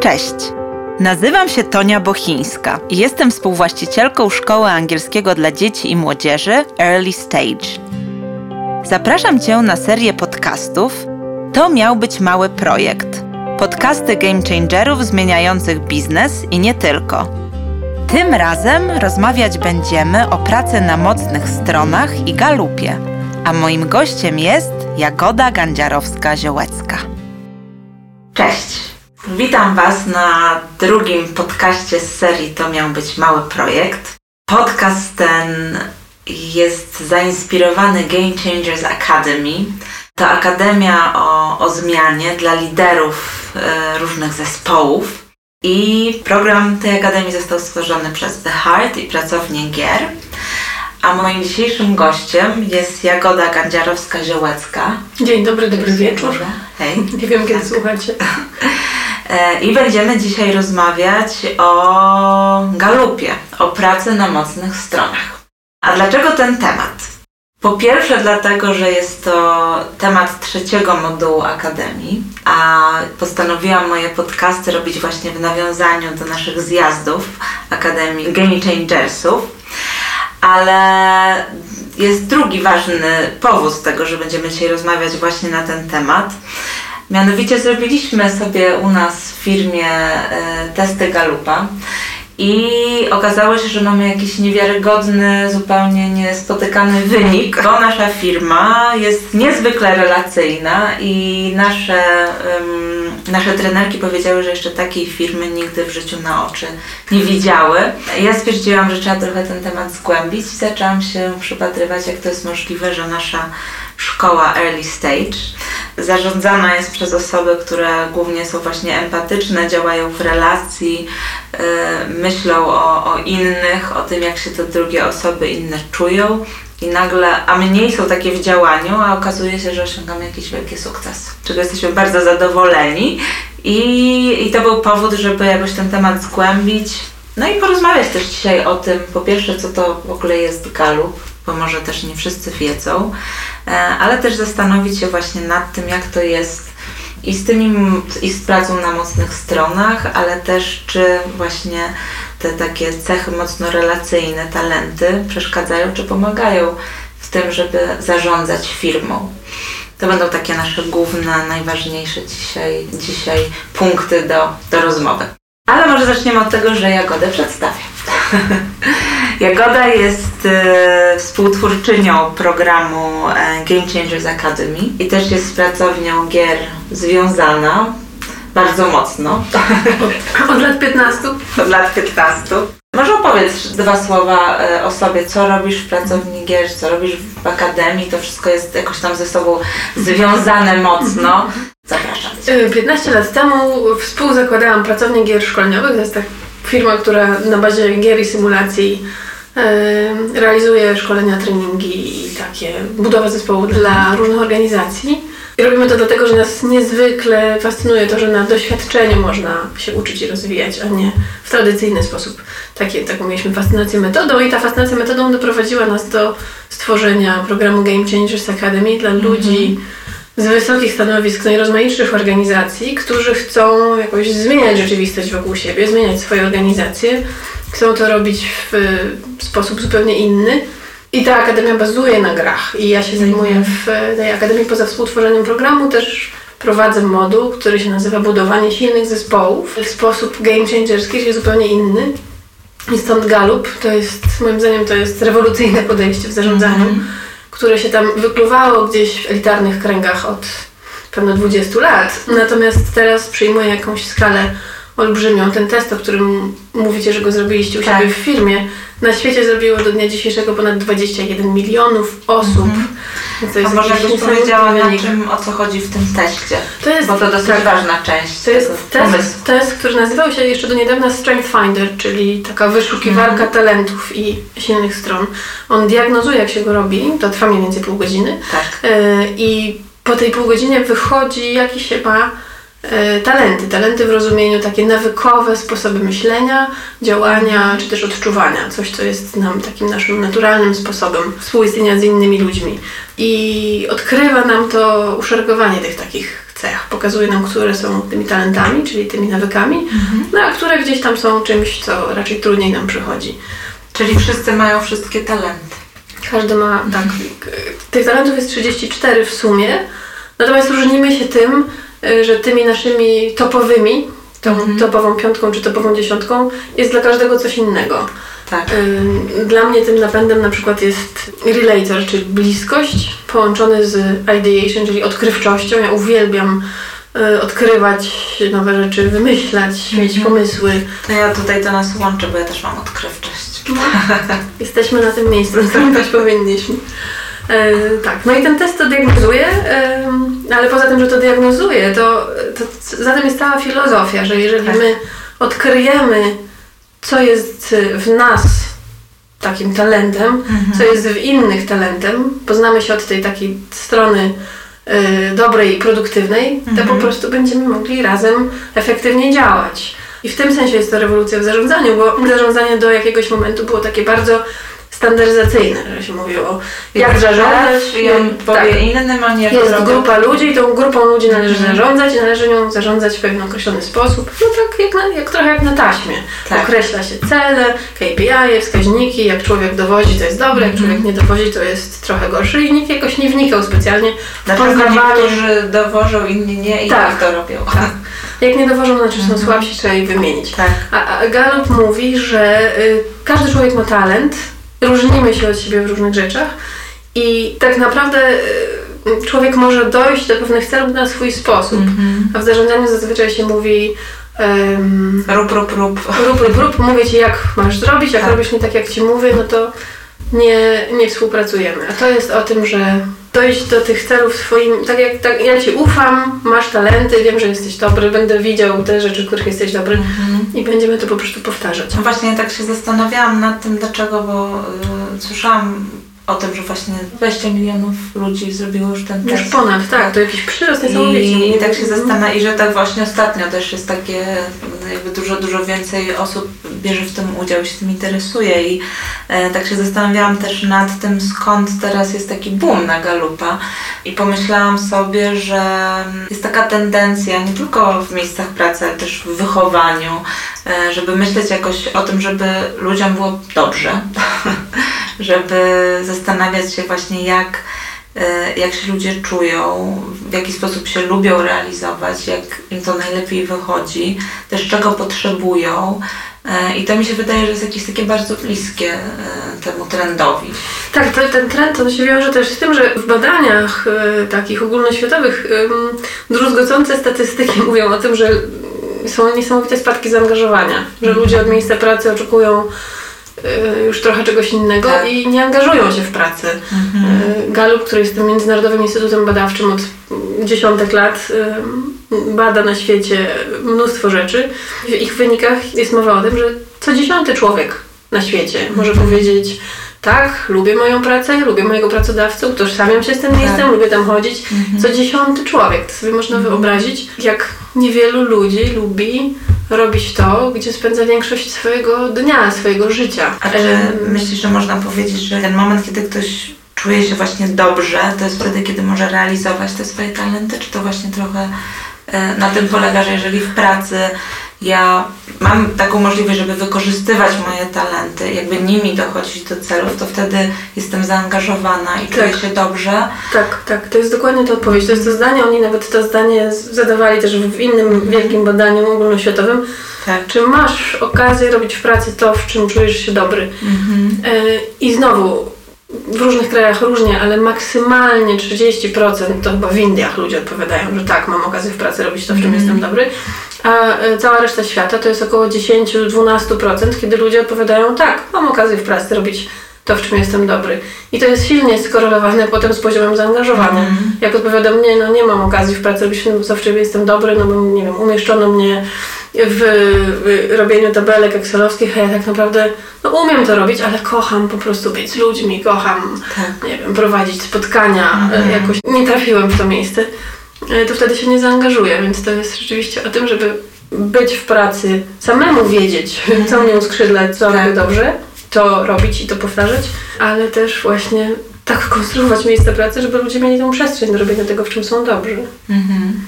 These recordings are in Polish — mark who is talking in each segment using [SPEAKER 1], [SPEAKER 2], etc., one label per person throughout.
[SPEAKER 1] Cześć! Nazywam się Tonia Bochińska i jestem współwłaścicielką Szkoły Angielskiego dla Dzieci i Młodzieży Early Stage. Zapraszam Cię na serię podcastów To miał być mały projekt. Podcasty game changerów zmieniających biznes i nie tylko. Tym razem rozmawiać będziemy o pracy na mocnych stronach i galupie, a moim gościem jest Jagoda Gandziarowska-Ziołecka. Cześć! Witam Was na drugim podcaście z serii To miał być mały projekt. Podcast ten jest zainspirowany Game Changers Academy. To akademia o, o zmianie dla liderów e, różnych zespołów. I program tej akademii został stworzony przez The Heart i pracownię Gier. A moim dzisiejszym gościem jest Jagoda Gandziarowska-Ziołecka.
[SPEAKER 2] Dzień dobry, dobry wieczór.
[SPEAKER 1] Hej.
[SPEAKER 2] Nie wiem, kiedy słuchacie.
[SPEAKER 1] E, I będziemy dzisiaj rozmawiać o galupie, o pracy na mocnych stronach. A dlaczego ten temat? Po pierwsze, dlatego, że jest to temat trzeciego modułu Akademii, a postanowiłam moje podcasty robić właśnie w nawiązaniu do naszych zjazdów Akademii Game Changersów. Ale jest drugi ważny powód tego, że będziemy dzisiaj rozmawiać właśnie na ten temat. Mianowicie zrobiliśmy sobie u nas w firmie e, testy Galupa i okazało się, że mamy jakiś niewiarygodny, zupełnie niespotykany wynik, bo nasza firma jest niezwykle relacyjna i nasze, nasze trenerki powiedziały, że jeszcze takiej firmy nigdy w życiu na oczy nie widziały. Ja stwierdziłam, że trzeba trochę ten temat zgłębić i zaczęłam się przypatrywać, jak to jest możliwe, że nasza szkoła Early Stage zarządzana jest przez osoby, które głównie są właśnie empatyczne, działają w relacji, yy, myślą o, o innych, o tym, jak się te drugie osoby inne czują. I nagle, a mniej są takie w działaniu, a okazuje się, że osiągamy jakiś wielki sukces, czego jesteśmy bardzo zadowoleni. I, I to był powód, żeby jakoś ten temat zgłębić. No i porozmawiać też dzisiaj o tym, po pierwsze, co to w ogóle jest galup, bo może też nie wszyscy wiedzą, e, ale też zastanowić się właśnie nad tym, jak to jest i z tymi, i z pracą na mocnych stronach, ale też czy właśnie te takie cechy mocno relacyjne, talenty przeszkadzają czy pomagają w tym, żeby zarządzać firmą. To będą takie nasze główne, najważniejsze dzisiaj, dzisiaj punkty do, do rozmowy. Ale może zaczniemy od tego, że Jagodę przedstawię. Jagoda jest e, współtwórczynią programu e, Game Changers Academy i też jest z pracownią gier związana bardzo mocno.
[SPEAKER 2] Od, od lat 15?
[SPEAKER 1] Od lat 15. Może opowiedz dwa słowa e, o sobie, co robisz w pracowni gier, co robisz w akademii, to wszystko jest jakoś tam ze sobą związane mocno. Zapraszam Cię.
[SPEAKER 2] 15 lat temu współzakładałam pracownię gier szkoleniowych, to jest tak firma, która na bazie gier i symulacji realizuje szkolenia, treningi i takie budowę zespołu dla różnych organizacji. I robimy to dlatego, że nas niezwykle fascynuje to, że na doświadczeniu można się uczyć i rozwijać, a nie w tradycyjny sposób. Takie, taką mieliśmy fascynację metodą i ta fascynacja metodą doprowadziła nas do stworzenia programu Game Changers Academy dla ludzi z wysokich stanowisk najrozmaitszych organizacji, którzy chcą jakoś zmieniać rzeczywistość wokół siebie, zmieniać swoje organizacje. Chcą to robić w sposób zupełnie inny i ta akademia bazuje na grach. I ja się zajmuję w tej akademii poza współtworzeniem programu też prowadzę moduł, który się nazywa budowanie silnych zespołów. W sposób game changerski, czyli zupełnie inny. I stąd Galup, to jest, moim zdaniem, to jest rewolucyjne podejście w zarządzaniu, mm -hmm. które się tam wykluwało gdzieś w elitarnych kręgach od pewno 20 lat. Natomiast teraz przyjmuje jakąś skalę olbrzymią. Ten test, o którym mówicie, że go zrobiliście u tak. siebie w firmie, na świecie zrobiło do dnia dzisiejszego ponad 21 milionów osób. Mm
[SPEAKER 1] -hmm. To jest A może byś powiedziała na czym, o co chodzi w tym teście? To jest, bo to dosyć tak, ważna część
[SPEAKER 2] To jest test, test, który nazywał się jeszcze do niedawna Strength Finder, czyli taka wyszukiwarka -hmm. talentów i silnych stron. On diagnozuje, jak się go robi, to trwa mniej więcej pół godziny. Tak. Yy, I po tej pół godzinie wychodzi jakiś się ma E, talenty. Talenty w rozumieniu takie nawykowe sposoby myślenia, działania czy też odczuwania. Coś, co jest nam takim naszym naturalnym sposobem współistnienia z innymi ludźmi. I odkrywa nam to uszeregowanie tych takich cech. Pokazuje nam, które są tymi talentami, czyli tymi nawykami, no a które gdzieś tam są czymś, co raczej trudniej nam przychodzi.
[SPEAKER 1] Czyli wszyscy mają wszystkie talenty.
[SPEAKER 2] Każdy ma, tak, tych talentów jest 34 w sumie, natomiast różnimy się tym, że tymi naszymi topowymi, tą topową piątką czy topową dziesiątką, jest dla każdego coś innego.
[SPEAKER 1] Tak.
[SPEAKER 2] Y, Dla mnie tym napędem na przykład jest relator, czyli bliskość, połączony z ideation, czyli odkrywczością. Ja uwielbiam y, odkrywać nowe rzeczy, wymyślać, mieć pomysły.
[SPEAKER 1] To ja tutaj to nas łączy, bo ja też mam odkrywczość.
[SPEAKER 2] Jesteśmy na tym miejscu, sprawdzać powinniśmy. E, tak, no i ten test to diagnozuje, em, ale poza tym, że to diagnozuje, to, to za tym jest cała filozofia, że jeżeli
[SPEAKER 1] Tak.
[SPEAKER 2] my odkryjemy, co jest w nas takim talentem, co jest w innych talentem, poznamy się od tej takiej strony y, dobrej i produktywnej, to po prostu będziemy mogli razem efektywnie działać. I w tym sensie jest to rewolucja w zarządzaniu, bo zarządzanie do jakiegoś momentu było takie bardzo standaryzacyjne, że się mówiło, jak zarządzać.
[SPEAKER 1] I on powie
[SPEAKER 2] tak.
[SPEAKER 1] innym, oni jak
[SPEAKER 2] Jest grupa ludzi i tą grupą ludzi należy
[SPEAKER 1] Mhm.
[SPEAKER 2] zarządzać i należy nią zarządzać w pewien określony sposób. No tak jak, na, jak trochę jak na taśmie.
[SPEAKER 1] Tak.
[SPEAKER 2] Określa się cele, KPI, wskaźniki, jak człowiek dowodzi to jest dobre, jak
[SPEAKER 1] Mhm.
[SPEAKER 2] człowiek nie dowodzi to jest trochę gorszy i nikt jakoś nie wnikał specjalnie w poznawanie.
[SPEAKER 1] niektórzy dowożą, inni nie i
[SPEAKER 2] Tak.
[SPEAKER 1] to robią.
[SPEAKER 2] Tak. Jak nie dowożą, znaczy są słabsi, trzeba ich wymienić.
[SPEAKER 1] Tak.
[SPEAKER 2] A, a Gallup mówi, że y, każdy człowiek ma talent, różnimy się od siebie w różnych rzeczach i tak naprawdę y, człowiek może dojść do pewnych celów na swój sposób.
[SPEAKER 1] Mhm.
[SPEAKER 2] A w zarządzaniu zazwyczaj się mówi um,
[SPEAKER 1] Rób, rób, rób.
[SPEAKER 2] rób, rób, rób, mówię Ci jak masz zrobić, jak
[SPEAKER 1] Tak.
[SPEAKER 2] robisz nie tak jak Ci mówię, no to nie, nie współpracujemy. A to jest o tym, że dojść do tych celów swoim, tak jak tak, ja Ci ufam, masz talenty, wiem, że jesteś dobry, będę widział te rzeczy, w których jesteś dobry
[SPEAKER 1] Mhm.
[SPEAKER 2] i będziemy to po prostu powtarzać.
[SPEAKER 1] No właśnie tak się zastanawiałam nad tym, dlaczego, bo y, słyszałam o tym, że właśnie 20 milionów ludzi zrobiło już ten
[SPEAKER 2] Już
[SPEAKER 1] test.
[SPEAKER 2] ponad, tak, to jakiś przyrost niesamowicie.
[SPEAKER 1] I, I tak się zastanawiam, i że tak właśnie ostatnio też jest takie, jakby dużo, dużo więcej osób bierze w tym udział, się tym interesuje i e, tak się zastanawiałam też nad tym, skąd teraz jest taki boom na Galupa i pomyślałam sobie, że jest taka tendencja nie tylko w miejscach pracy, ale też w wychowaniu, e, żeby myśleć jakoś o tym, żeby ludziom było dobrze, żeby zastanawiać się właśnie jak e, jak się ludzie czują, w jaki sposób się lubią realizować, jak im to najlepiej wychodzi, też czego potrzebują. E, I to mi się wydaje, że jest jakieś takie bardzo bliskie e, temu trendowi.
[SPEAKER 2] Tak, ten trend on się wiąże też z tym, że w badaniach takich ogólnoświatowych druzgocące statystyki mówią o tym, że są niesamowite spadki zaangażowania, że ludzie od miejsca pracy oczekują już trochę czegoś innego
[SPEAKER 1] Tak.
[SPEAKER 2] i nie angażują się w pracę. E, Gallup, który jest tym międzynarodowym instytutem badawczym od dziesiątek lat, e, bada na świecie mnóstwo rzeczy. W ich wynikach jest mowa o tym, że co dziesiąty człowiek na świecie może powiedzieć tak, lubię moją pracę, lubię mojego pracodawcę, utożsamiam się z tym miejscem,
[SPEAKER 1] Tak.
[SPEAKER 2] lubię tam chodzić. Co dziesiąty człowiek, to sobie można wyobrazić, jak niewielu ludzi lubi robić to, gdzie spędza większość swojego dnia, swojego życia.
[SPEAKER 1] A czy myślisz, że można powiedzieć, że ten moment, kiedy ktoś czuje się właśnie dobrze, to jest wtedy, kiedy może realizować te swoje talenty? Czy to właśnie trochę e, na tym polega, że jeżeli w pracy ja mam taką możliwość, żeby wykorzystywać moje talenty, jakby nimi dochodzić do celów, to wtedy jestem zaangażowana i czuję
[SPEAKER 2] Tak.
[SPEAKER 1] się dobrze.
[SPEAKER 2] Tak, tak, to jest dokładnie ta odpowiedź. To jest to zdanie, oni nawet to zdanie zadawali też w innym wielkim badaniu ogólnoświatowym.
[SPEAKER 1] Tak.
[SPEAKER 2] Czy masz okazję robić w pracy to, w czym czujesz się dobry?
[SPEAKER 1] Mhm.
[SPEAKER 2] E, I znowu, w różnych krajach różnie, ale maksymalnie 30% to chyba w Indiach ludzie odpowiadają, że tak, mam okazję w pracy robić to, w czym jestem dobry. A e, cała reszta świata to jest około 10-12%, kiedy ludzie odpowiadają tak, mam okazję w pracy robić to, w czym jestem dobry. I to jest silnie skorelowane potem z poziomem zaangażowania.
[SPEAKER 1] Mhm.
[SPEAKER 2] Jak odpowiadam, nie, no nie mam okazji w pracy robić to, w czym jestem dobry, no bo nie wiem, umieszczono mnie w, w robieniu tabelek excelowskich, a ja tak naprawdę no umiem to robić, ale kocham po prostu być z ludźmi, kocham,
[SPEAKER 1] Tak.
[SPEAKER 2] nie wiem, prowadzić spotkania, e, jakoś nie trafiłem w to miejsce, to wtedy się nie zaangażuję, więc to jest rzeczywiście o tym, żeby być w pracy, samemu wiedzieć, co mnie uskrzydla, co
[SPEAKER 1] Tak.
[SPEAKER 2] dobrze, to robić i to powtarzać, ale też właśnie tak konstruować miejsce pracy, żeby ludzie mieli tą przestrzeń do robienia tego, w czym są dobrzy.
[SPEAKER 1] Mhm.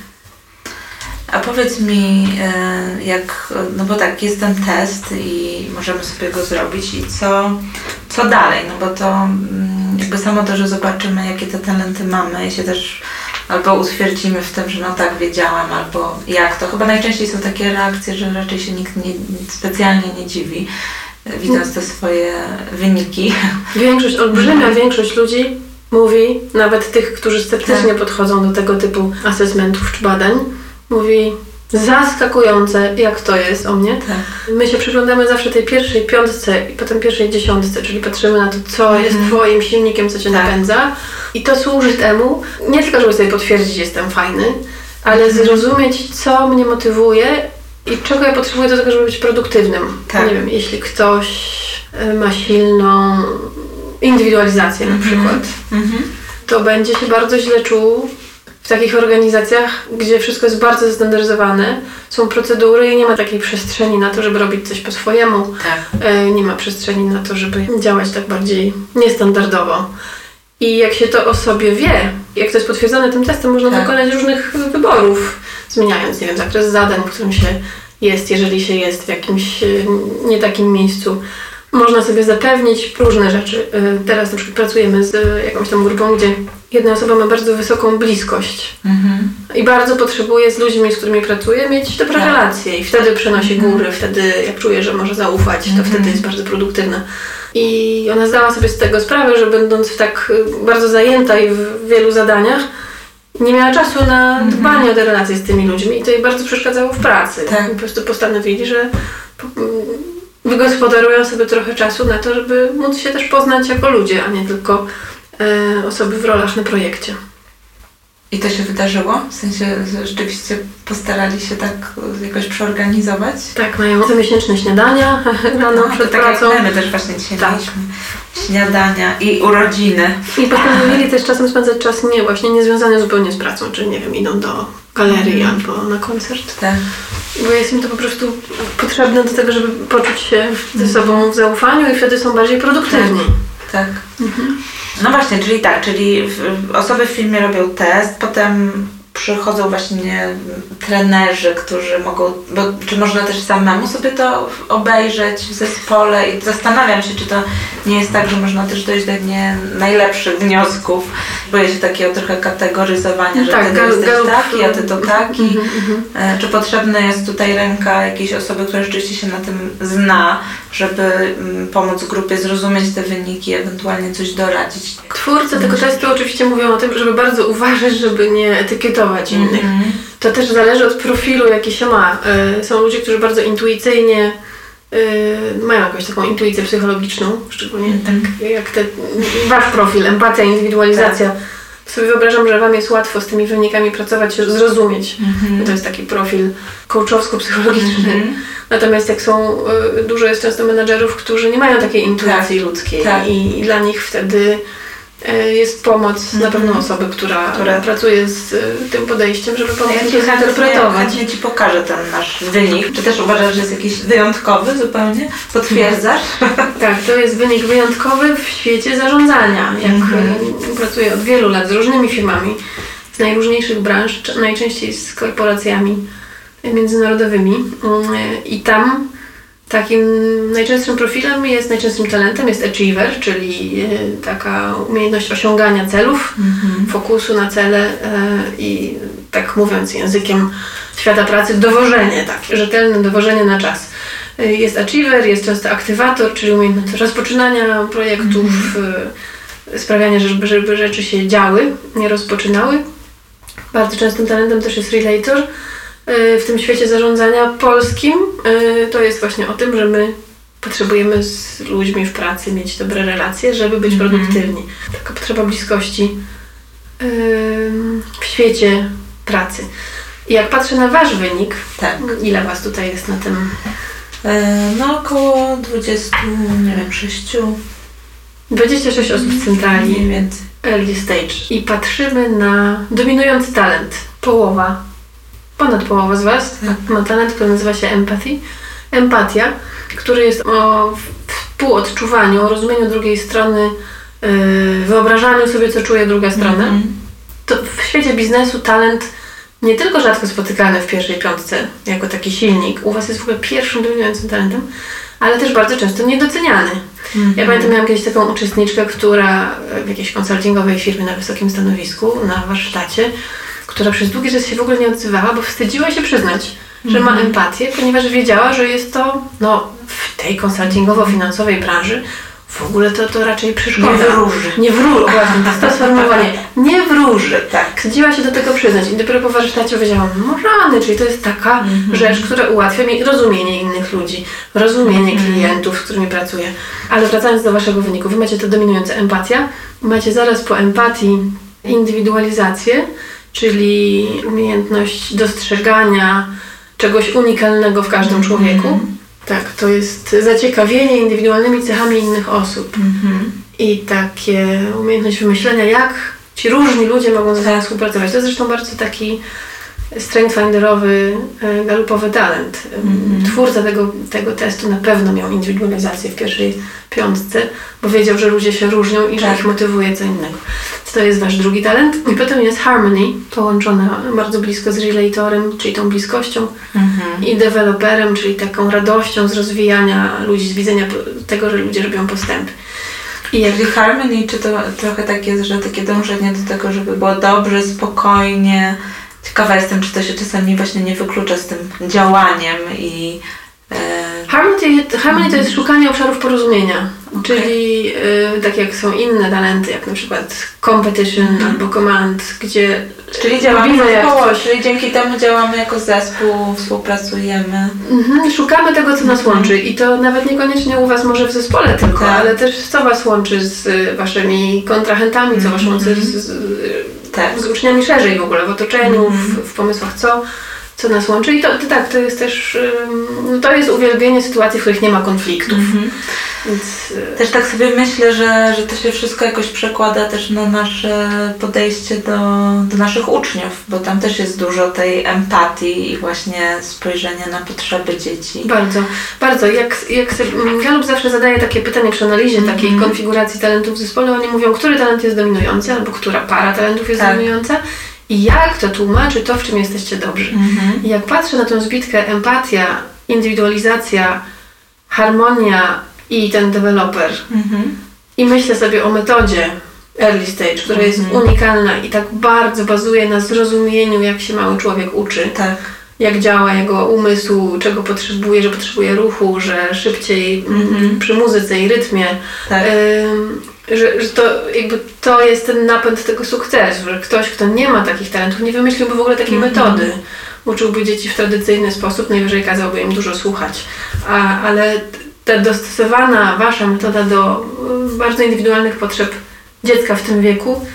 [SPEAKER 1] A powiedz mi, e, jak, no bo tak, jest ten test i możemy sobie go zrobić i co, co dalej? No bo to mm, jakby samo to, że zobaczymy, jakie te talenty mamy i się też albo utwierdzimy w tym, że no tak, wiedziałam, albo jak to. Chyba najczęściej są takie reakcje, że raczej się nikt nie, specjalnie nie dziwi, widząc te swoje wyniki.
[SPEAKER 2] Większość, olbrzymia większość ludzi mówi, nawet tych, którzy sceptycznie tak. podchodzą do tego typu asesmentów czy badań, mówi zaskakujące, jak to jest o mnie. Tak. My się przyglądamy zawsze tej pierwszej piątce i potem pierwszej dziesiątce, czyli patrzymy na to, co mhm. jest Twoim silnikiem, co Cię tak. napędza. I to służy temu, nie tylko, żeby sobie potwierdzić, jestem fajny, ale mhm. zrozumieć, co mnie motywuje i czego ja potrzebuję do tego, żeby być produktywnym. Tak. Nie wiem, jeśli ktoś e, ma silną indywidualizację na mhm. przykład, mhm. to będzie się bardzo źle czuł w takich organizacjach, gdzie wszystko jest bardzo zestandaryzowane, są procedury i nie ma takiej przestrzeni na to, żeby robić coś po swojemu. Tak. E, nie ma przestrzeni na to, żeby działać tak bardziej niestandardowo. I jak się to o sobie wie, jak to jest potwierdzone tym testem, można tak. dokonać różnych wyborów, zmieniając, nie wiem, zakres zadań, w którym się jest, jeżeli się jest w jakimś e, nie takim miejscu. Można sobie zapewnić różne rzeczy. E, teraz na przykład pracujemy z jakąś tam grupą, gdzie jedna osoba ma bardzo wysoką bliskość mhm. i bardzo potrzebuje z ludźmi, z którymi pracuje, mieć dobre tak. relacje i wtedy przenosi mhm. góry, wtedy jak czuje, że może zaufać, to mhm. wtedy jest bardzo produktywna. I ona zdała sobie z tego sprawę, że będąc w tak y, bardzo zajęta i w wielu zadaniach, nie miała czasu na mhm. dbanie o te relacje z tymi ludźmi i to jej bardzo przeszkadzało w pracy. Tak. I po prostu postanowili, że wygospodarują sobie trochę czasu na to, żeby móc się też poznać jako ludzie, a nie tylko e, osoby w rolach na projekcie.
[SPEAKER 1] I to się wydarzyło? W sensie, że rzeczywiście postarali się tak jakoś przeorganizować?
[SPEAKER 2] Tak, mają comiesięczne śniadania rano no, przed
[SPEAKER 1] tak
[SPEAKER 2] pracą.
[SPEAKER 1] Jak my też właśnie dzisiaj tak. mieliśmy śniadania i urodziny.
[SPEAKER 2] I postanowili też czasem spędzać czas nie właśnie niezwiązany zupełnie z pracą, czyli nie wiem, idą do galerii mm. albo na koncert. Tak. Bo jest im to po prostu potrzebne do tego, żeby poczuć się ze sobą w zaufaniu i wtedy są bardziej produktywni.
[SPEAKER 1] Tak. tak. Mhm. No właśnie, czyli tak, czyli osoby w filmie robią test, potem przychodzą właśnie trenerzy, którzy mogą, bo czy można też samemu sobie to obejrzeć w zespole i zastanawiam się, czy to nie jest tak, że można też dojść do nie najlepszych wniosków. Boję się takiego trochę kategoryzowania, że tak, ty jesteś taki, a ty to taki. Mm -hmm. Czy potrzebna jest tutaj ręka jakiejś osoby, która rzeczywiście się na tym zna, żeby mm, pomóc grupie zrozumieć te wyniki, ewentualnie coś doradzić.
[SPEAKER 2] Twórcy tego testu oczywiście mówią o tym, żeby bardzo uważać, żeby nie etykietować innych. Mm -hmm. To też zależy od profilu, jaki się ma. Y, są ludzie, którzy bardzo intuicyjnie y, mają jakąś taką intuicję psychologiczną, szczególnie mm -hmm. tak jak te, wasz profil, empatia, indywidualizacja. Tak. Sobie wyobrażam, że Wam jest łatwo z tymi wynikami pracować, zrozumieć. Mm -hmm. To jest taki profil coachowsko-psychologiczny. Mm -hmm. Natomiast jak są, y, dużo jest często menadżerów, którzy nie mają takiej intuicji tak. ludzkiej tak. I, i dla nich wtedy E, jest pomoc na pewno mhm. osoby, która, która pracuje z e, tym podejściem, żeby pomóc ja
[SPEAKER 1] to zinterpretować. Ja Ci pokażę ten nasz wynik. Czy też uważasz, że jest jakiś wyjątkowy zupełnie? Potwierdzasz?
[SPEAKER 2] Tak, to jest wynik wyjątkowy w świecie zarządzania. Jak mhm. E, pracuję od wielu lat z różnymi firmami z najróżniejszych branż, najczęściej z korporacjami międzynarodowymi i tam Takim najczęstszym profilem jest, najczęstszym talentem jest achiever, czyli e, taka umiejętność osiągania celów, mm-hmm. fokusu na cele e, i tak mówiąc językiem świata pracy, dowożenie, takie rzetelne dowożenie na czas. E, jest achiever, jest często aktywator, czyli umiejętność rozpoczynania projektów, mm-hmm. sprawiania, żeby, żeby rzeczy się działy, nie rozpoczynały. Bardzo częstym talentem też jest relator, w tym świecie zarządzania polskim, y, to jest właśnie o tym, że my potrzebujemy z ludźmi w pracy mieć dobre relacje, żeby być mm -hmm. produktywni. Taka potrzeba bliskości w świecie pracy. I jak patrzę na Wasz wynik, tak. ile Was tutaj jest na tym?
[SPEAKER 1] E, no około 20, nie wiem, 6.
[SPEAKER 2] 26 osób z centrali. Mniej więcej. Early stage. I patrzymy na dominujący talent. Połowa ponad połowa z Was ma talent, który nazywa się empathy. Empatia, który jest o współodczuwaniu, o rozumieniu drugiej strony, yy, wyobrażaniu sobie, co czuje druga strona. Mm -hmm. To w świecie biznesu talent nie tylko rzadko spotykany w pierwszej piątce jako taki silnik, u Was jest w ogóle pierwszym dominującym talentem, ale też bardzo często niedoceniany.
[SPEAKER 1] Mhm.
[SPEAKER 2] Ja pamiętam, miałam kiedyś taką uczestniczkę, która w jakiejś konsultingowej firmie na wysokim stanowisku, na warsztacie, która przez długi czas się w ogóle nie odzywała, bo wstydziła się przyznać, że ma
[SPEAKER 1] Mhm.
[SPEAKER 2] empatię, ponieważ wiedziała, że jest to no, w tej konsultingowo-finansowej branży w ogóle to, to raczej przeszkoda.
[SPEAKER 1] Nie wróży.
[SPEAKER 2] Nie wróży, właśnie, to jest to sformułowanie. Nie wróży.
[SPEAKER 1] Tak.
[SPEAKER 2] Wstydziła się do tego przyznać i dopiero po warsztacie wiedziałam, no rany, czyli to jest taka
[SPEAKER 1] Mhm.
[SPEAKER 2] rzecz, która ułatwia mi rozumienie innych ludzi, rozumienie
[SPEAKER 1] Mhm.
[SPEAKER 2] klientów, z którymi pracuję. Ale wracając do Waszego wyniku, Wy macie to dominujące empatia, macie zaraz po empatii indywidualizację, czyli umiejętność dostrzegania czegoś unikalnego w każdym
[SPEAKER 1] Mhm.
[SPEAKER 2] człowieku. Tak, to jest zaciekawienie indywidualnymi cechami innych osób
[SPEAKER 1] Mhm.
[SPEAKER 2] i takie umiejętność wymyślenia, jak ci różni ludzie mogą ze sobą współpracować. To jest zresztą bardzo taki strength finderowy, e, galupowy talent.
[SPEAKER 1] Mhm.
[SPEAKER 2] Twórca tego, tego testu na pewno miał indywidualizację w pierwszej piątce, bo wiedział, że ludzie się różnią i że
[SPEAKER 1] Tak.
[SPEAKER 2] ich motywuje co innego. To jest wasz drugi talent. I potem jest harmony, połączona bardzo blisko z relatorem, czyli tą bliskością
[SPEAKER 1] Mhm.
[SPEAKER 2] i deweloperem, czyli taką radością z rozwijania ludzi, z widzenia tego, że ludzie robią postępy. I jak
[SPEAKER 1] Czyli harmony, czy to trochę tak jest, że takie dążenie do tego, żeby było dobrze, spokojnie. Ciekawa jestem, czy to się czasami właśnie nie wyklucza z tym działaniem i... E,
[SPEAKER 2] Harmony, harmony to jest szukanie obszarów porozumienia,
[SPEAKER 1] Okej.
[SPEAKER 2] czyli y, tak jak są inne talenty, jak na przykład competition
[SPEAKER 1] Mhm.
[SPEAKER 2] albo command, gdzie
[SPEAKER 1] czyli działamy zespołowo, czyli dzięki temu działamy jako zespół, współpracujemy.
[SPEAKER 2] Mhm, szukamy tego, co nas
[SPEAKER 1] Mhm.
[SPEAKER 2] łączy i to nawet niekoniecznie u Was może w zespole tylko,
[SPEAKER 1] Tak.
[SPEAKER 2] ale też co Was łączy z y, Waszymi kontrahentami, co Was
[SPEAKER 1] Mhm.
[SPEAKER 2] łączy z, z,
[SPEAKER 1] Tak.
[SPEAKER 2] z uczniami szerzej w ogóle, w otoczeniu,
[SPEAKER 1] Mhm.
[SPEAKER 2] w, w pomysłach, co, co nas łączy. I to, to tak, to jest też, ym, to jest uwielbienie sytuacji, w których nie ma konfliktów.
[SPEAKER 1] Mhm.
[SPEAKER 2] Więc, y,
[SPEAKER 1] Też tak sobie myślę, że, że to się wszystko jakoś przekłada też na nasze podejście do, do naszych uczniów, bo tam też jest dużo tej empatii i właśnie spojrzenia na potrzeby dzieci.
[SPEAKER 2] Bardzo, bardzo. Jak, jak sobie, mm, Galup zawsze zadaje takie pytanie przy analizie
[SPEAKER 1] Mhm.
[SPEAKER 2] takiej konfiguracji talentów w zespole, oni mówią, który talent jest dominujący, albo która para talentów jest
[SPEAKER 1] Tak.
[SPEAKER 2] dominująca i jak to tłumaczy to, w czym jesteście dobrzy.
[SPEAKER 1] Mhm.
[SPEAKER 2] I jak patrzę na tą zbitkę empatia, indywidualizacja, harmonia i ten deweloper
[SPEAKER 1] Mhm.
[SPEAKER 2] i myślę sobie o metodzie early stage, która jest
[SPEAKER 1] Mhm.
[SPEAKER 2] unikalna i tak bardzo bazuje na zrozumieniu, jak się mały człowiek uczy
[SPEAKER 1] Tak.
[SPEAKER 2] jak działa jego umysł, czego potrzebuje, że potrzebuje ruchu, że szybciej mm,
[SPEAKER 1] Mhm.
[SPEAKER 2] przy muzyce i rytmie,
[SPEAKER 1] Tak.
[SPEAKER 2] ym, że, że to jakby to jest ten napęd tego sukcesu, że ktoś, kto nie ma takich talentów, nie wymyśliłby w ogóle takiej
[SPEAKER 1] Mhm.
[SPEAKER 2] metody. Uczyłby dzieci w tradycyjny sposób, najwyżej kazałby im dużo słuchać. A, ale ta dostosowana wasza metoda do y, bardzo indywidualnych potrzeb dziecka w tym wieku,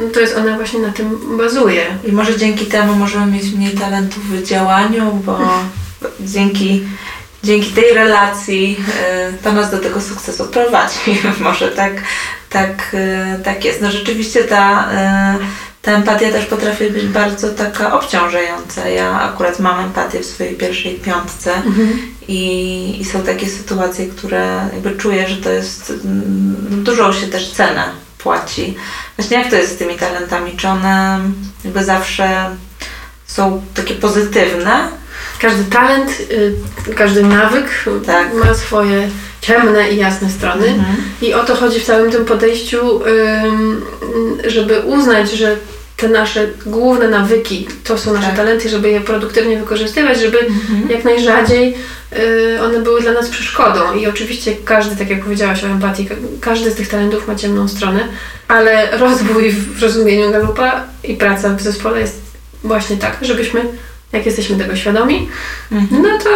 [SPEAKER 2] no to jest ona właśnie na tym bazuje.
[SPEAKER 1] I może dzięki temu możemy mieć mniej talentów w działaniu, bo dzięki, dzięki tej relacji y, to nas do tego sukcesu prowadzi. może tak, tak, y, tak jest. No rzeczywiście ta, y, ta empatia też potrafi być bardzo taka obciążająca. Ja akurat mam empatię w swojej pierwszej piątce. I, I są takie sytuacje, które jakby czuję, że to jest mm, dużą się też cenę płaci. Właśnie jak to jest z tymi talentami? Czy one jakby zawsze są takie pozytywne?
[SPEAKER 2] Każdy talent, y, każdy nawyk
[SPEAKER 1] Tak.
[SPEAKER 2] ma swoje ciemne i jasne strony.
[SPEAKER 1] Mhm.
[SPEAKER 2] I o to chodzi w całym tym podejściu, żeby uznać, że te nasze główne nawyki to są nasze
[SPEAKER 1] Tak.
[SPEAKER 2] talenty, żeby je produktywnie wykorzystywać, żeby
[SPEAKER 1] Mhm.
[SPEAKER 2] jak najrzadziej y, one były dla nas przeszkodą. I oczywiście każdy, tak jak powiedziałaś o empatii, ka- każdy z tych talentów ma ciemną stronę, ale rozwój w rozumieniu Galupa i praca w zespole jest właśnie tak, żebyśmy, jak jesteśmy tego świadomi,
[SPEAKER 1] Mhm.
[SPEAKER 2] no to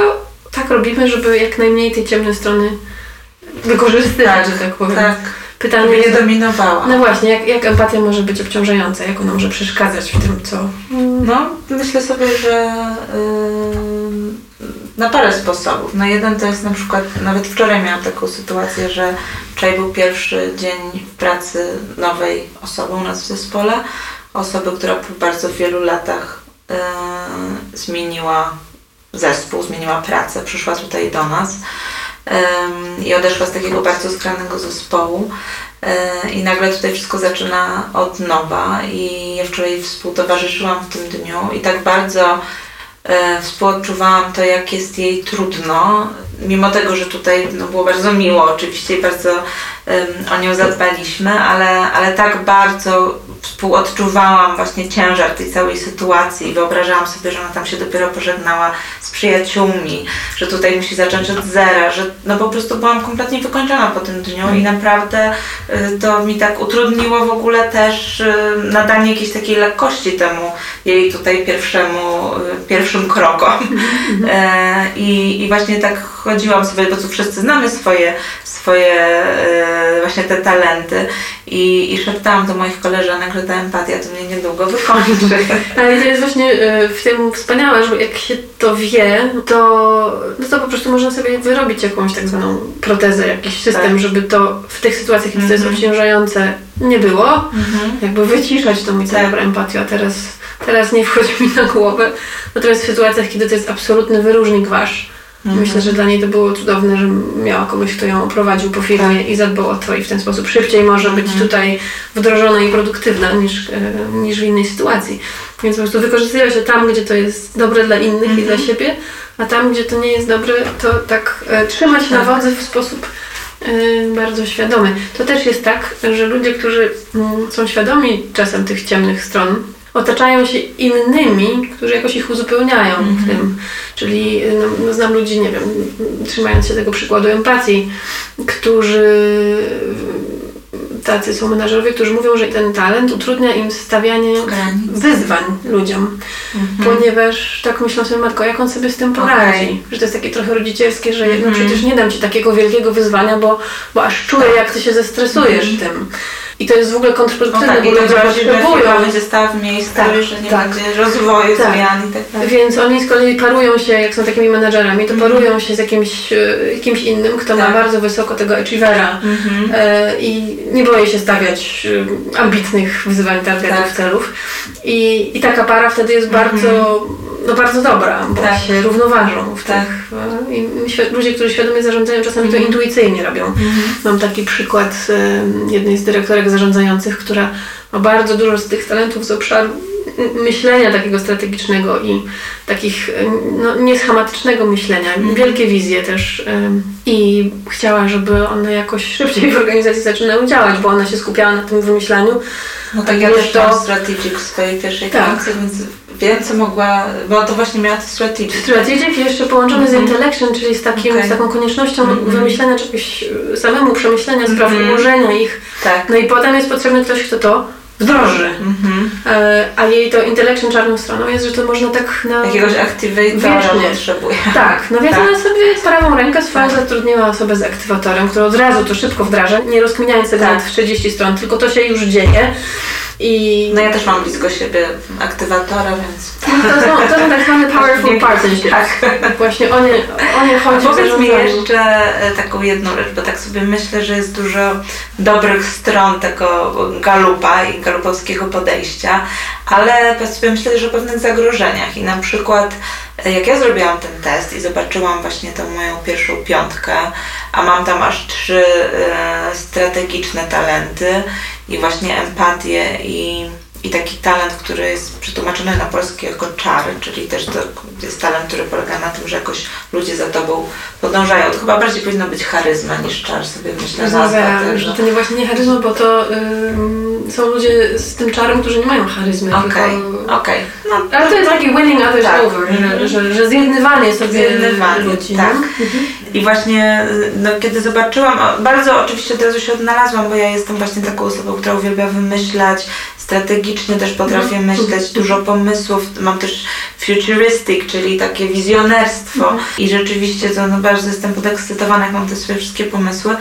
[SPEAKER 2] tak robimy, żeby jak najmniej tej ciemnej strony wykorzystywać, że tak powiem.
[SPEAKER 1] Tak,
[SPEAKER 2] Pytanie
[SPEAKER 1] żeby nie
[SPEAKER 2] jest,
[SPEAKER 1] dominowała.
[SPEAKER 2] no właśnie, jak, jak empatia może być obciążająca, jak ona może przeszkadzać w tym, co...
[SPEAKER 1] No, myślę sobie, że yy, na parę sposobów. No jeden to jest na przykład, nawet wczoraj miałam taką sytuację, że wczoraj był pierwszy dzień w pracy nowej osoby u nas w zespole. Osoby, która po bardzo wielu latach zmieniła zespół, zmieniła pracę, przyszła tutaj do nas ym, i odeszła z takiego bardzo skranego zespołu. e, i nagle tutaj wszystko zaczyna od nowa i ja wczoraj współtowarzyszyłam w tym dniu i tak bardzo e, współodczuwałam to, jak jest jej trudno, mimo tego, że tutaj no, było bardzo miło oczywiście i bardzo o nią zadbaliśmy, ale, ale tak bardzo współodczuwałam właśnie ciężar tej całej sytuacji i wyobrażałam sobie, że ona tam się dopiero pożegnała z przyjaciółmi, że tutaj musi zacząć od zera, że no po prostu byłam kompletnie wykończona po tym dniu i naprawdę y, to mi tak utrudniło w ogóle też y, nadanie jakiejś takiej lekkości temu jej tutaj pierwszemu, y, pierwszym krokom. Mhm. E, I, I właśnie tak chodziłam sobie, bo tu wszyscy znamy swoje, swoje właśnie te talenty i, i szeptałam do moich koleżanek, że ta empatia to mnie niedługo wykończy.
[SPEAKER 2] Ale to jest właśnie e, w tym wspaniałe, że jak się to wie, to, no to po prostu można sobie wyrobić jakąś tak zwaną protezę, jakiś system, tak. żeby to w tych sytuacjach, kiedy mm -hmm. to jest mhm. obciążające, nie było. -hmm. Jakby wyciszać tą mi tak. dobra empatię, a teraz, teraz nie wchodzi mi na głowę. Natomiast w sytuacjach, kiedy to jest absolutny wyróżnik wasz, Mhm. Myślę, że dla niej to było cudowne, że miała kogoś, kto ją oprowadził po firmie tak. i zadbał o to i w ten sposób szybciej może być mhm. tutaj wdrożona i produktywna niż, e, niż w innej sytuacji. Więc po prostu wykorzystuje się tam, gdzie to jest dobre dla innych i dla mhm. siebie, a tam, gdzie to nie jest dobre, to tak e, trzymać na tak. wodze w sposób e, bardzo świadomy. To też jest tak, że ludzie, którzy mm, są świadomi czasem tych ciemnych stron otaczają się innymi, którzy jakoś ich uzupełniają mm -hmm. w mhm. tym. Czyli no, no, znam ludzi, nie wiem, trzymając się tego przykładu empatii, którzy tacy są menażerowie, którzy mówią, że ten talent utrudnia im stawianie Granic. wyzwań ludziom, mhm. ponieważ tak myślą sobie, matko, jak on sobie z tym poradzi. Okay. Że to jest takie trochę rodzicielskie, że mhm. no przecież nie dam ci takiego wielkiego wyzwania, bo, bo aż czuję, jak ty się zestresujesz mhm. tym. I to jest w ogóle kontrproduktywne, no tak, bo ludzie potrzebują.
[SPEAKER 1] będzie stała w miejscu, tak, że nie tak. będzie rozwoju, tak. zmian i tak dalej.
[SPEAKER 2] Więc oni z kolei parują się, jak są takimi menadżerami, to mhm. parują się z jakimś, e, kimś innym, kto tak. ma bardzo wysoko tego achievera mhm. e, i nie boi się stawiać e, ambitnych wyzwań, targetów, tak. celów. I, I taka para wtedy jest mhm. bardzo no bardzo dobra, bo tak. się równoważą w tak. tych. Ludzie, którzy świadomie zarządzają, czasami to mhm. intuicyjnie robią. Mhm. Mam taki przykład jednej z dyrektorek zarządzających, która ma bardzo dużo z tych talentów z obszaru myślenia takiego strategicznego i takich no, nieschematycznego myślenia, mm. wielkie wizje też i chciała, żeby one jakoś szybciej w organizacji zaczynały działać, bo ona się skupiała na tym wymyślaniu.
[SPEAKER 1] No tak, ja też to... mam strategic w swojej pierwszej tak. pracy, więc co mogła, bo to właśnie miała to strategic.
[SPEAKER 2] Strategic jeszcze połączony mm -hmm. z mhm. intellection, czyli z, takim, okay. z taką koniecznością mm -hmm. wymyślenia czegoś samemu, przemyślenia spraw, mm -hmm. ułożenia ich. Tak. No i potem jest potrzebny ktoś, kto to wdroży. Mm-hmm. A jej to intellection czarną stroną jest, że to można tak na...
[SPEAKER 1] Jakiegoś activatora potrzebuje.
[SPEAKER 2] Tak, no więc tak. ona sobie prawą rękę swoją tak. zatrudniła osobę z aktywatorem, która od razu to szybko wdraża, nie rozkminiając tego tak. w 30 stron, tylko to się już dzieje. I...
[SPEAKER 1] No ja też mam blisko siebie aktywatora, więc...
[SPEAKER 2] No to, są, to są tak zwane powerful partnerships. Tak. Właśnie o nie, o nie chodzi.
[SPEAKER 1] A powiedz mi jeszcze e, taką jedną rzecz, bo tak sobie myślę, że jest dużo dobrych stron tego galupa i galupowskiego podejścia, ale myślę że o pewnych zagrożeniach. I na przykład e, jak ja zrobiłam ten test i zobaczyłam właśnie tą moją pierwszą piątkę, a mam tam aż trzy e, strategiczne talenty i właśnie empatię i i taki talent, który jest przetłumaczony na polski jako czary, czyli też to jest talent, który polega na tym, że jakoś ludzie za tobą podążają. To chyba bardziej powinno być charyzma niż czar, sobie myślę.
[SPEAKER 2] Nazwa że to nie właśnie nie charyzma, bo to są ludzie z tym czarem, którzy nie mają charyzmy.
[SPEAKER 1] Okej, okay. okej.
[SPEAKER 2] Okay. No, Ale to jest taki winning others tak. over, że, że, że zjednywanie sobie zjednywanie, ludzi.
[SPEAKER 1] Tak. Mhm. I właśnie no, kiedy zobaczyłam, bardzo oczywiście od razu się odnalazłam, bo ja jestem właśnie taką osobą, która uwielbia wymyślać, strategicznie też potrafię no. myśleć, dużo pomysłów, mam też futuristic, czyli takie wizjonerstwo no. i rzeczywiście to no, bardzo jestem podekscytowana, jak mam te swoje wszystkie pomysły,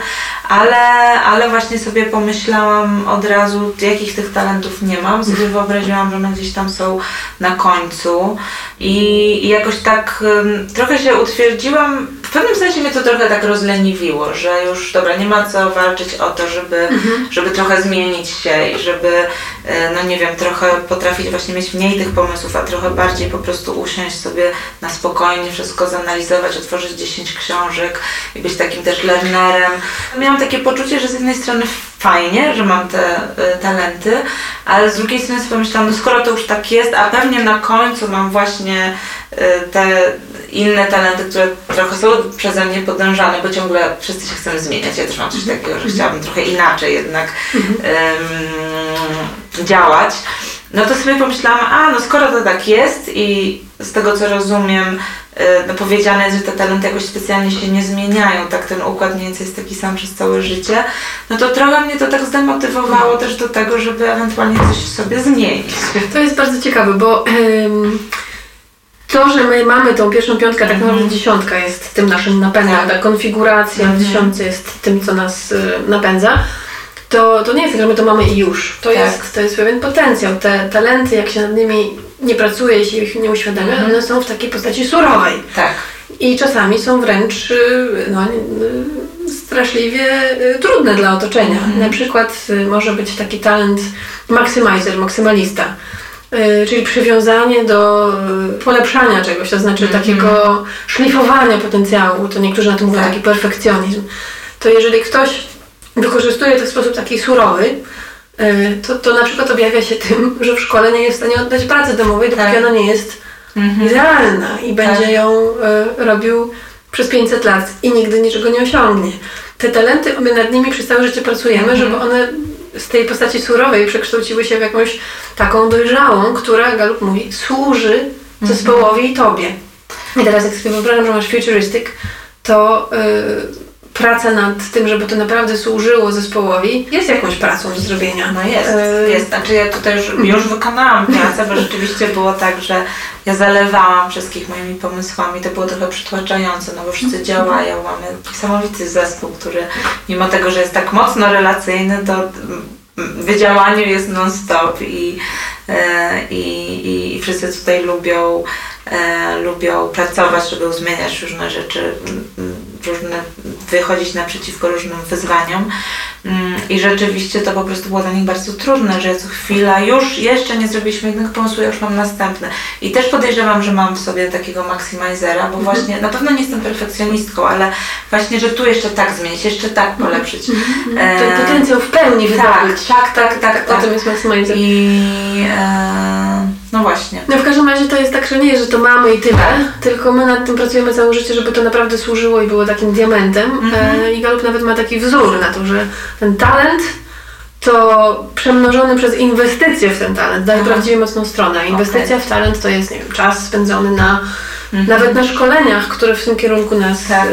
[SPEAKER 1] ale, ale właśnie sobie pomyślałam od razu, jakich tych talentów nie mam, sobie mhm. wyobraziłam, że one gdzieś tam są na końcu i, i jakoś tak um, trochę się utwierdziłam, w pewnym sensie mnie to trochę tak rozleniwiło, że już dobra, nie ma co walczyć o to, żeby, mhm. żeby trochę zmienić się i żeby no nie wiem, trochę potrafić właśnie mieć mniej tych pomysłów, a trochę bardziej po prostu usiąść sobie na spokojnie, wszystko zanalizować, otworzyć 10 książek i być takim też lernerem. Miałam takie poczucie, że z jednej strony fajnie, że mam te y, talenty, ale z drugiej strony sobie pomyślałam, no skoro to już tak jest, a pewnie na końcu mam właśnie y, te inne talenty, które trochę są przeze mnie podążane, bo ciągle wszyscy się chcemy zmieniać. Ja też mam coś takiego, że chciałabym trochę inaczej jednak działać. No to sobie pomyślałam, a no skoro to tak jest i z tego co rozumiem, y, no powiedziane jest, że te talenty jakoś specjalnie się nie zmieniają, tak ten układ mniej więcej jest taki sam przez całe życie, no to trochę mnie to tak zdemotywowało też do tego, żeby ewentualnie coś sobie zmienić.
[SPEAKER 2] To jest bardzo ciekawe, bo ym, to, że my mamy tą pierwszą piątkę, tak naprawdę mhm. dziesiątka jest tym naszym napędem, tak. ta konfiguracja w mhm. dziesiątce jest tym, co nas y, napędza to, to nie jest tak, że my to mamy i już. To, tak. jest, to jest pewien potencjał. Te talenty, jak się nad nimi nie pracuje, jeśli ich nie uświadamia, mhm. one są w takiej postaci surowej.
[SPEAKER 1] Tak.
[SPEAKER 2] I czasami są wręcz y, no, y, straszliwie y, trudne dla otoczenia. Mhm. Na przykład może być taki talent maximizer, maksymalista. Czyli przywiązanie do polepszania czegoś, to znaczy mhm. takiego szlifowania potencjału, to niektórzy na to mówią tak. taki perfekcjonizm. To jeżeli ktoś wykorzystuje to w sposób taki surowy, e, to, to na przykład objawia się tym, że w szkole nie jest w stanie oddać pracy domowej, dopóki tak. ona nie jest mhm. idealna i będzie tak. ją y, robił przez 500 lat i nigdy niczego nie osiągnie. Te talenty, my nad nimi przez całe życie pracujemy, mhm. żeby one z tej postaci surowej przekształciły się w jakąś taką dojrzałą, która, Galup mówi, służy mhm. zespołowi i tobie. I teraz jak sobie wyobrażam, że masz futuristic, to... Y, praca nad tym, żeby to naprawdę służyło zespołowi, jest jakąś pracą do zrobienia.
[SPEAKER 1] No jest, e... jest. Znaczy ja tutaj już, już wykonałam pracę, bo rzeczywiście było tak, że ja zalewałam wszystkich moimi pomysłami. To było trochę przytłaczające, no bo wszyscy działają. Mamy niesamowity zespół, który mimo tego, że jest tak mocno relacyjny, to w działaniu jest non-stop i, e, i, i wszyscy tutaj lubią, e, lubią pracować, żeby zmieniać różne rzeczy różne, wychodzić naprzeciwko różnym wyzwaniom. Mm, I rzeczywiście to po prostu było dla nich bardzo trudne, że co chwila już jeszcze nie zrobiliśmy jednego pomysłu, ja już mam następny. I też podejrzewam, że mam w sobie takiego maksymalizera, bo mhm. właśnie na pewno nie jestem perfekcjonistką, ale właśnie, że tu jeszcze tak zmienić, jeszcze tak mhm. polepszyć.
[SPEAKER 2] Mhm. Ten potencjał w pełni
[SPEAKER 1] tak, wydobyć. Tak, tak, tak, tak.
[SPEAKER 2] O tym jest maksymalizer.
[SPEAKER 1] I e, no właśnie.
[SPEAKER 2] No w każdym razie to jest tak, że nie, że to mamy i tyle, tylko my nad tym pracujemy całe życie, żeby to naprawdę służyło i było takim diamentem. Mhm. E, I Galup nawet ma taki wzór na to, że ten talent to przemnożony przez inwestycje w ten talent daje Aha. prawdziwie mocną stronę. Inwestycja okay. w talent to jest nie wiem, czas spędzony na Mhm. Nawet na szkoleniach, które w tym kierunku nas tak.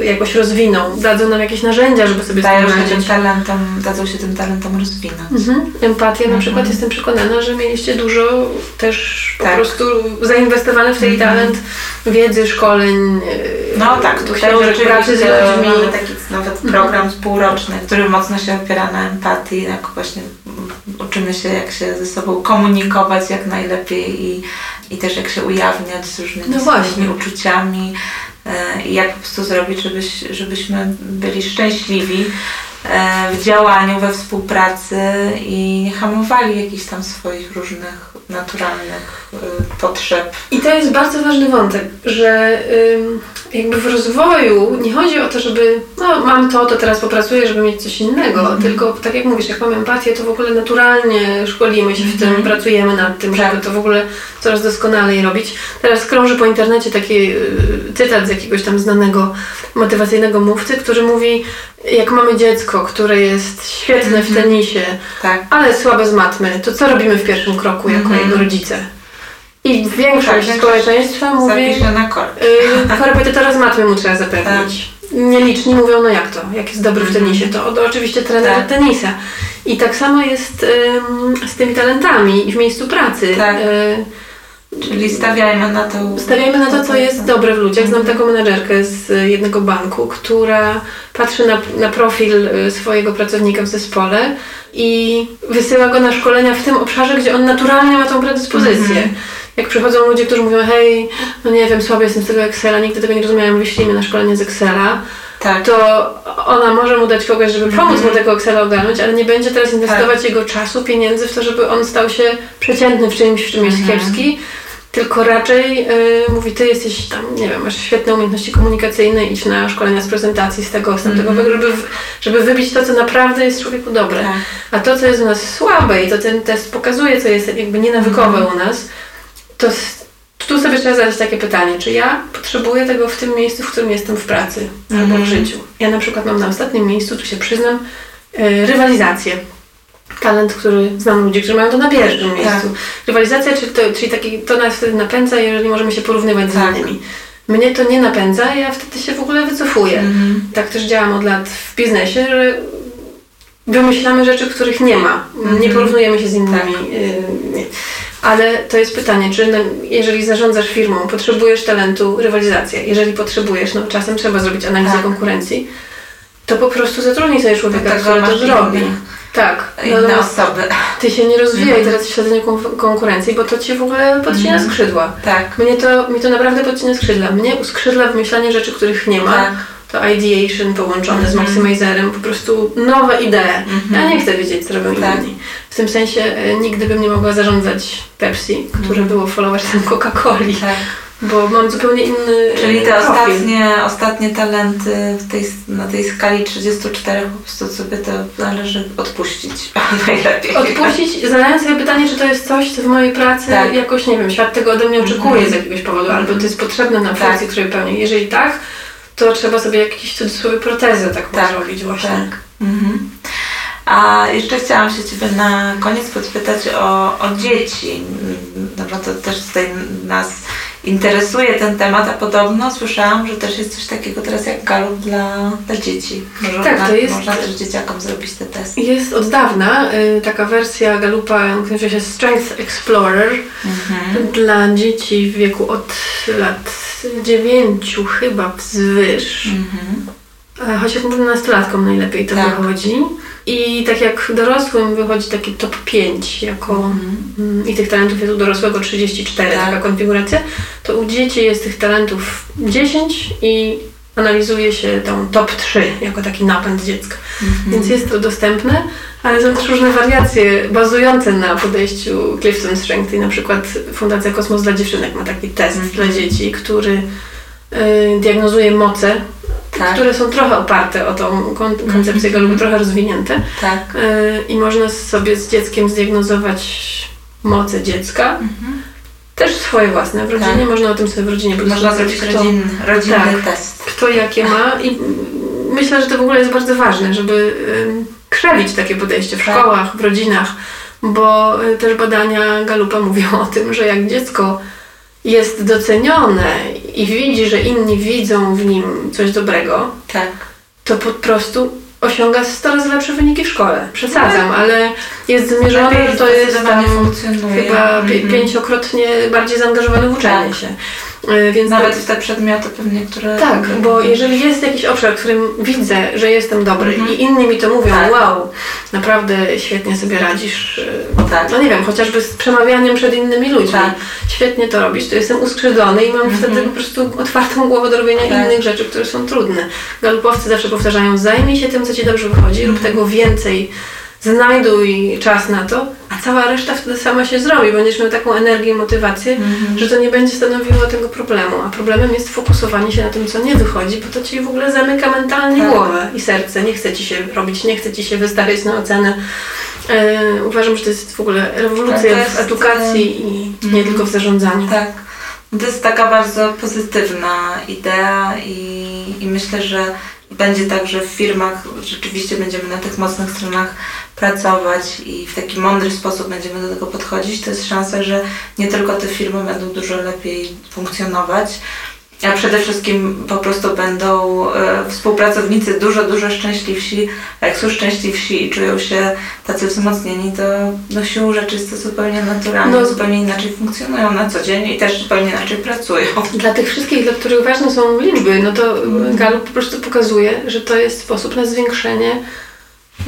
[SPEAKER 2] e, jakoś rozwiną, dadzą nam jakieś narzędzia, żeby sobie
[SPEAKER 1] Dają się tym talentem, dadzą się tym talentem rozwinąć.
[SPEAKER 2] Mhm. Empatia na przykład, mhm. jestem przekonana, że mieliście dużo też po tak. prostu zainwestowane w ten mhm. talent wiedzy, szkoleń,
[SPEAKER 1] e, no tak, tu książek, pracy z ludźmi. Mamy taki nawet program półroczny, który mocno się opiera na empatii, jak właśnie uczymy się, jak się ze sobą komunikować jak najlepiej i, i też jak się ujawniać z różnymi no uczuciami e, i jak po prostu zrobić, żebyś, żebyśmy byli szczęśliwi e, w działaniu, we współpracy i nie hamowali jakichś tam swoich różnych naturalnych potrzeb.
[SPEAKER 2] I to jest bardzo ważny wątek, że jakby w rozwoju nie chodzi o to, żeby no mam to, to teraz popracuję, żeby mieć coś innego, mm. tylko tak jak mówisz, jak mam empatię, to w ogóle naturalnie szkolimy się w tym, mm. pracujemy nad tym, tak. żeby to w ogóle coraz doskonalej robić. Teraz krąży po internecie taki y, cytat z jakiegoś tam znanego motywacyjnego mówcy, który mówi, jak mamy dziecko, które jest świetne w mhm. tenisie, tak. ale słabe z matmy, to co robimy w pierwszym kroku jako mm jego rodzice? I większość tak, społeczeństwa mówi,
[SPEAKER 1] na korp.
[SPEAKER 2] Yy, korepetytora z matmy mu trzeba zapewnić. Tak. Nieliczni mówią, no jak to, jak jest dobry w mhm. tenisie, to, to oczywiście trener tak. tenisa. I tak samo jest yy, z tymi talentami w miejscu pracy.
[SPEAKER 1] Tak. Yy, Czyli stawiajmy na to.
[SPEAKER 2] Stawiajmy na to, co jest dobre w ludziach. Znam taką menedżerkę z jednego banku, która patrzy na, na profil y, swojego pracownika w zespole i wysyła go na szkolenia w tym obszarze, gdzie on naturalnie ma tą predyspozycję. Mm -hmm. Jak przychodzą ludzie, którzy mówią, hej, no nie wiem, słabo jestem z tego Excela, nigdy tego nie rozumiałem, wyślijmy na szkolenie z Excela, tak. to ona może mu dać kogoś, żeby pomóc mu tego Excela ogarnąć, ale nie będzie teraz inwestować tak. jego czasu, pieniędzy w to, żeby on stał się przeciętny w czymś, w czym jest -hmm. kiepski, tylko raczej yy, mówi, ty jesteś tam, nie wiem, masz świetne umiejętności komunikacyjne, idź na szkolenia z prezentacji, z tego, z tamtego,
[SPEAKER 1] Mhm.
[SPEAKER 2] żeby, żeby wybić to, co naprawdę jest człowieku dobre.
[SPEAKER 1] Tak.
[SPEAKER 2] A to, co jest u nas słabe i to ten test pokazuje, co jest jakby nienawykowe
[SPEAKER 1] Mhm.
[SPEAKER 2] u nas, to tu sobie trzeba zadać takie pytanie, czy ja potrzebuję tego w tym miejscu, w którym jestem w pracy albo w
[SPEAKER 1] Mhm.
[SPEAKER 2] życiu. Ja na przykład mam na ostatnim miejscu, tu się przyznam, yy, rywalizację. Talent, który znam ludzi, którzy mają to na pierwszym
[SPEAKER 1] Tak.
[SPEAKER 2] miejscu. Rywalizacja, czyli, to, czyli taki, to nas wtedy napędza, jeżeli możemy się porównywać z
[SPEAKER 1] Tak.
[SPEAKER 2] innymi. Mnie to nie napędza, ja wtedy się w ogóle wycofuję.
[SPEAKER 1] Mhm.
[SPEAKER 2] Tak też działam od lat w biznesie, że wymyślamy rzeczy, których nie ma. Nie
[SPEAKER 1] Mhm.
[SPEAKER 2] porównujemy się z innymi.
[SPEAKER 1] Tak.
[SPEAKER 2] y, nie. Ale to jest pytanie, czy na- jeżeli zarządzasz firmą, potrzebujesz talentu rywalizacji. Jeżeli potrzebujesz, no czasem trzeba zrobić analizę
[SPEAKER 1] Tak.
[SPEAKER 2] konkurencji, to po prostu zatrudnij sobie człowieka,
[SPEAKER 1] Dlatego
[SPEAKER 2] który to zrobi.
[SPEAKER 1] inne-
[SPEAKER 2] Tak.
[SPEAKER 1] Inne
[SPEAKER 2] Natomiast
[SPEAKER 1] osoby.
[SPEAKER 2] ty się nie rozwijaj teraz w śledzeniu kon- konkurencji, bo to ci w ogóle podcina
[SPEAKER 1] Mhm.
[SPEAKER 2] skrzydła.
[SPEAKER 1] Tak.
[SPEAKER 2] Mnie to, mi to naprawdę podcina skrzydła. Mnie uskrzydla wymyślanie rzeczy, których nie ma.
[SPEAKER 1] Tak.
[SPEAKER 2] To ideation połączone z
[SPEAKER 1] Mhm.
[SPEAKER 2] maximizerem, po prostu nowe idee.
[SPEAKER 1] Mhm.
[SPEAKER 2] Ja nie chcę wiedzieć, co robią
[SPEAKER 1] Tak.
[SPEAKER 2] inni. W tym sensie e, nigdy bym nie mogła zarządzać Pepsi, które
[SPEAKER 1] Mhm.
[SPEAKER 2] było followersem Coca-Coli,
[SPEAKER 1] Tak.
[SPEAKER 2] bo mam zupełnie inny
[SPEAKER 1] Czyli te
[SPEAKER 2] profil.
[SPEAKER 1] ostatnie, ostatnie talenty w tej, na tej skali 34 po prostu sobie to należy odpuścić najlepiej.
[SPEAKER 2] Odpuścić, zadając sobie pytanie, czy to jest coś, co w mojej pracy
[SPEAKER 1] Tak.
[SPEAKER 2] jakoś, nie wiem, świat tego ode mnie oczekuje
[SPEAKER 1] Mhm.
[SPEAKER 2] z jakiegoś powodu, albo to jest potrzebne na
[SPEAKER 1] Tak.
[SPEAKER 2] funkcji, której pełnię. Jeżeli tak, to trzeba sobie jakieś cudzysłowie protezę taką
[SPEAKER 1] Tak,
[SPEAKER 2] zrobić właśnie.
[SPEAKER 1] Tak. Mhm. A jeszcze chciałam się Ciebie na koniec podpytać o, o dzieci. Mm, No bo to też tutaj nas interesuje ten temat, a podobno słyszałam, że też jest coś takiego teraz jak galup dla, dla dzieci. Może
[SPEAKER 2] Tak,
[SPEAKER 1] na,
[SPEAKER 2] to jest-
[SPEAKER 1] można też dzieciakom zrobić te testy.
[SPEAKER 2] Jest od dawna y, taka wersja Galupa, nazywa się Strength Explorer
[SPEAKER 1] Mhm.
[SPEAKER 2] dla dzieci w wieku od lat 9 chyba wzwyż.
[SPEAKER 1] Mhm.
[SPEAKER 2] E, Chociaż mówię nastolatkom najlepiej to
[SPEAKER 1] Tak.
[SPEAKER 2] wychodzi. I tak jak dorosłym wychodzi taki top 5 jako
[SPEAKER 1] Mhm.
[SPEAKER 2] mm, i tych talentów jest u dorosłego 34
[SPEAKER 1] Tak.
[SPEAKER 2] taka konfiguracja, to u dzieci jest tych talentów 10 i analizuje się tą top 3 jako taki napęd dziecka.
[SPEAKER 1] Mhm.
[SPEAKER 2] Więc jest to dostępne, ale są też różne wariacje bazujące na podejściu Clifton Strength i na przykład Fundacja Kosmos dla Dziewczynek ma taki test
[SPEAKER 1] Mhm.
[SPEAKER 2] dla dzieci, który y, diagnozuje moce,
[SPEAKER 1] tak,
[SPEAKER 2] które są trochę oparte o tą kon- koncepcję
[SPEAKER 1] Mhm.
[SPEAKER 2] galupu, trochę rozwinięte
[SPEAKER 1] tak.
[SPEAKER 2] y, i można sobie z dzieckiem zdiagnozować moce dziecka,
[SPEAKER 1] Mhm.
[SPEAKER 2] Też swoje własne w rodzinie,
[SPEAKER 1] Tak.
[SPEAKER 2] można o tym sobie w rodzinie
[SPEAKER 1] Można
[SPEAKER 2] podyskutować,
[SPEAKER 1] zrobić
[SPEAKER 2] kto-
[SPEAKER 1] rodzinny, rodzinny
[SPEAKER 2] Tak.
[SPEAKER 1] test.
[SPEAKER 2] kto jakie ma i myślę, że to w ogóle jest bardzo ważne, żeby krzewić takie podejście w
[SPEAKER 1] Tak.
[SPEAKER 2] szkołach, w rodzinach, bo y, też badania Galupa mówią o tym, że jak dziecko jest docenione i widzi, że inni widzą w nim coś dobrego,
[SPEAKER 1] Tak.
[SPEAKER 2] to po prostu osiąga 100 razy lepsze wyniki w szkole. Przesadzam,
[SPEAKER 1] Tak.
[SPEAKER 2] ale jest zmierzone, że to jest tam
[SPEAKER 1] funkcjonuje.
[SPEAKER 2] chyba
[SPEAKER 1] Mhm.
[SPEAKER 2] pięciokrotnie bardziej zaangażowany w uczenie
[SPEAKER 1] Tak.
[SPEAKER 2] się. Y, Więc
[SPEAKER 1] Nawet w te przedmioty pewnie, które...
[SPEAKER 2] tak, bo jeżeli jest jakiś obszar, w którym widzę, że jestem dobry
[SPEAKER 1] Mhm.
[SPEAKER 2] i inni mi to mówią,
[SPEAKER 1] Tak.
[SPEAKER 2] wow, naprawdę świetnie sobie radzisz, yy,
[SPEAKER 1] Tak.
[SPEAKER 2] no nie wiem, chociażby z przemawianiem przed innymi ludźmi,
[SPEAKER 1] Tak.
[SPEAKER 2] świetnie to robisz, to jestem uskrzydlony i mam
[SPEAKER 1] Mhm.
[SPEAKER 2] wtedy po prostu otwartą głowę do robienia
[SPEAKER 1] Tak.
[SPEAKER 2] innych rzeczy, które są trudne. Galupowcy zawsze powtarzają, zajmij się tym, co Ci dobrze wychodzi, rób
[SPEAKER 1] Mhm.
[SPEAKER 2] tego więcej, znajduj czas na to, cała reszta wtedy sama się zrobi, będziesz miał taką energię i motywację,
[SPEAKER 1] Mhm.
[SPEAKER 2] że to nie będzie stanowiło tego problemu. A problemem jest fokusowanie się na tym, co nie wychodzi, bo to ci w ogóle zamyka mentalnie
[SPEAKER 1] Tak.
[SPEAKER 2] głowę i serce. Nie chce ci się robić, nie chce ci się wystawiać na ocenę. E, uważam, że to jest w ogóle rewolucja
[SPEAKER 1] Tak,
[SPEAKER 2] w edukacji i nie
[SPEAKER 1] mhm.
[SPEAKER 2] tylko w zarządzaniu.
[SPEAKER 1] Tak. To jest taka bardzo pozytywna idea i, i myślę, że będzie tak, że w firmach rzeczywiście będziemy na tych mocnych stronach pracować i w taki mądry sposób będziemy do tego podchodzić. To jest szansa, że nie tylko te firmy będą dużo lepiej funkcjonować, a przede wszystkim po prostu będą e, współpracownicy dużo, dużo szczęśliwsi. A jak są szczęśliwsi i czują się tacy wzmocnieni, to no siłą rzeczy jest to zupełnie naturalne,
[SPEAKER 2] No.
[SPEAKER 1] zupełnie inaczej funkcjonują na co dzień i też zupełnie inaczej pracują.
[SPEAKER 2] Dla tych wszystkich, dla których ważne są liczby, no to
[SPEAKER 1] Mhm.
[SPEAKER 2] Gallup po prostu pokazuje, że to jest sposób na zwiększenie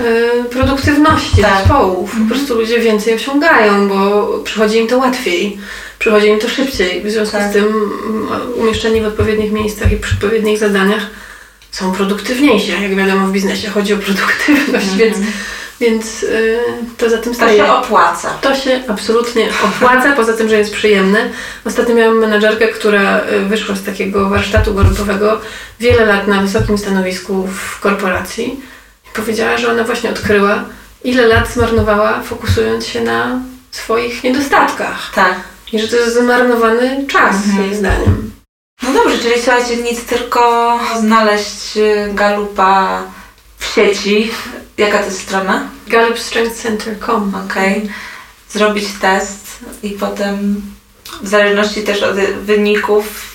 [SPEAKER 2] e, produktywności
[SPEAKER 1] Tak.
[SPEAKER 2] zespołów. Po
[SPEAKER 1] Mhm.
[SPEAKER 2] prostu ludzie więcej osiągają, bo przychodzi im to łatwiej, przychodzi im to szybciej. W związku
[SPEAKER 1] Tak.
[SPEAKER 2] z tym mm, umieszczeni w odpowiednich miejscach i przy odpowiednich zadaniach są produktywniejsi. Jak wiadomo w biznesie chodzi o produktywność, więc Więc yy, to za tym
[SPEAKER 1] To
[SPEAKER 2] staje.
[SPEAKER 1] się opłaca.
[SPEAKER 2] To się absolutnie opłaca, poza tym, że jest przyjemne. Ostatnio miałam menedżerkę, która y, wyszła z takiego warsztatu grupowego wiele lat na wysokim stanowisku w korporacji i powiedziała, że ona właśnie odkryła, ile lat zmarnowała fokusując się na swoich niedostatkach.
[SPEAKER 1] Tak.
[SPEAKER 2] I że to jest zmarnowany czas,
[SPEAKER 1] Mhm.
[SPEAKER 2] jej zdaniem.
[SPEAKER 1] No dobrze, czyli słuchajcie, nic tylko znaleźć y, galupa w sieci. Jaka to jest strona?
[SPEAKER 2] GallupStrengthCenter.com
[SPEAKER 1] Okej. Zrobić test i potem w zależności też od wyników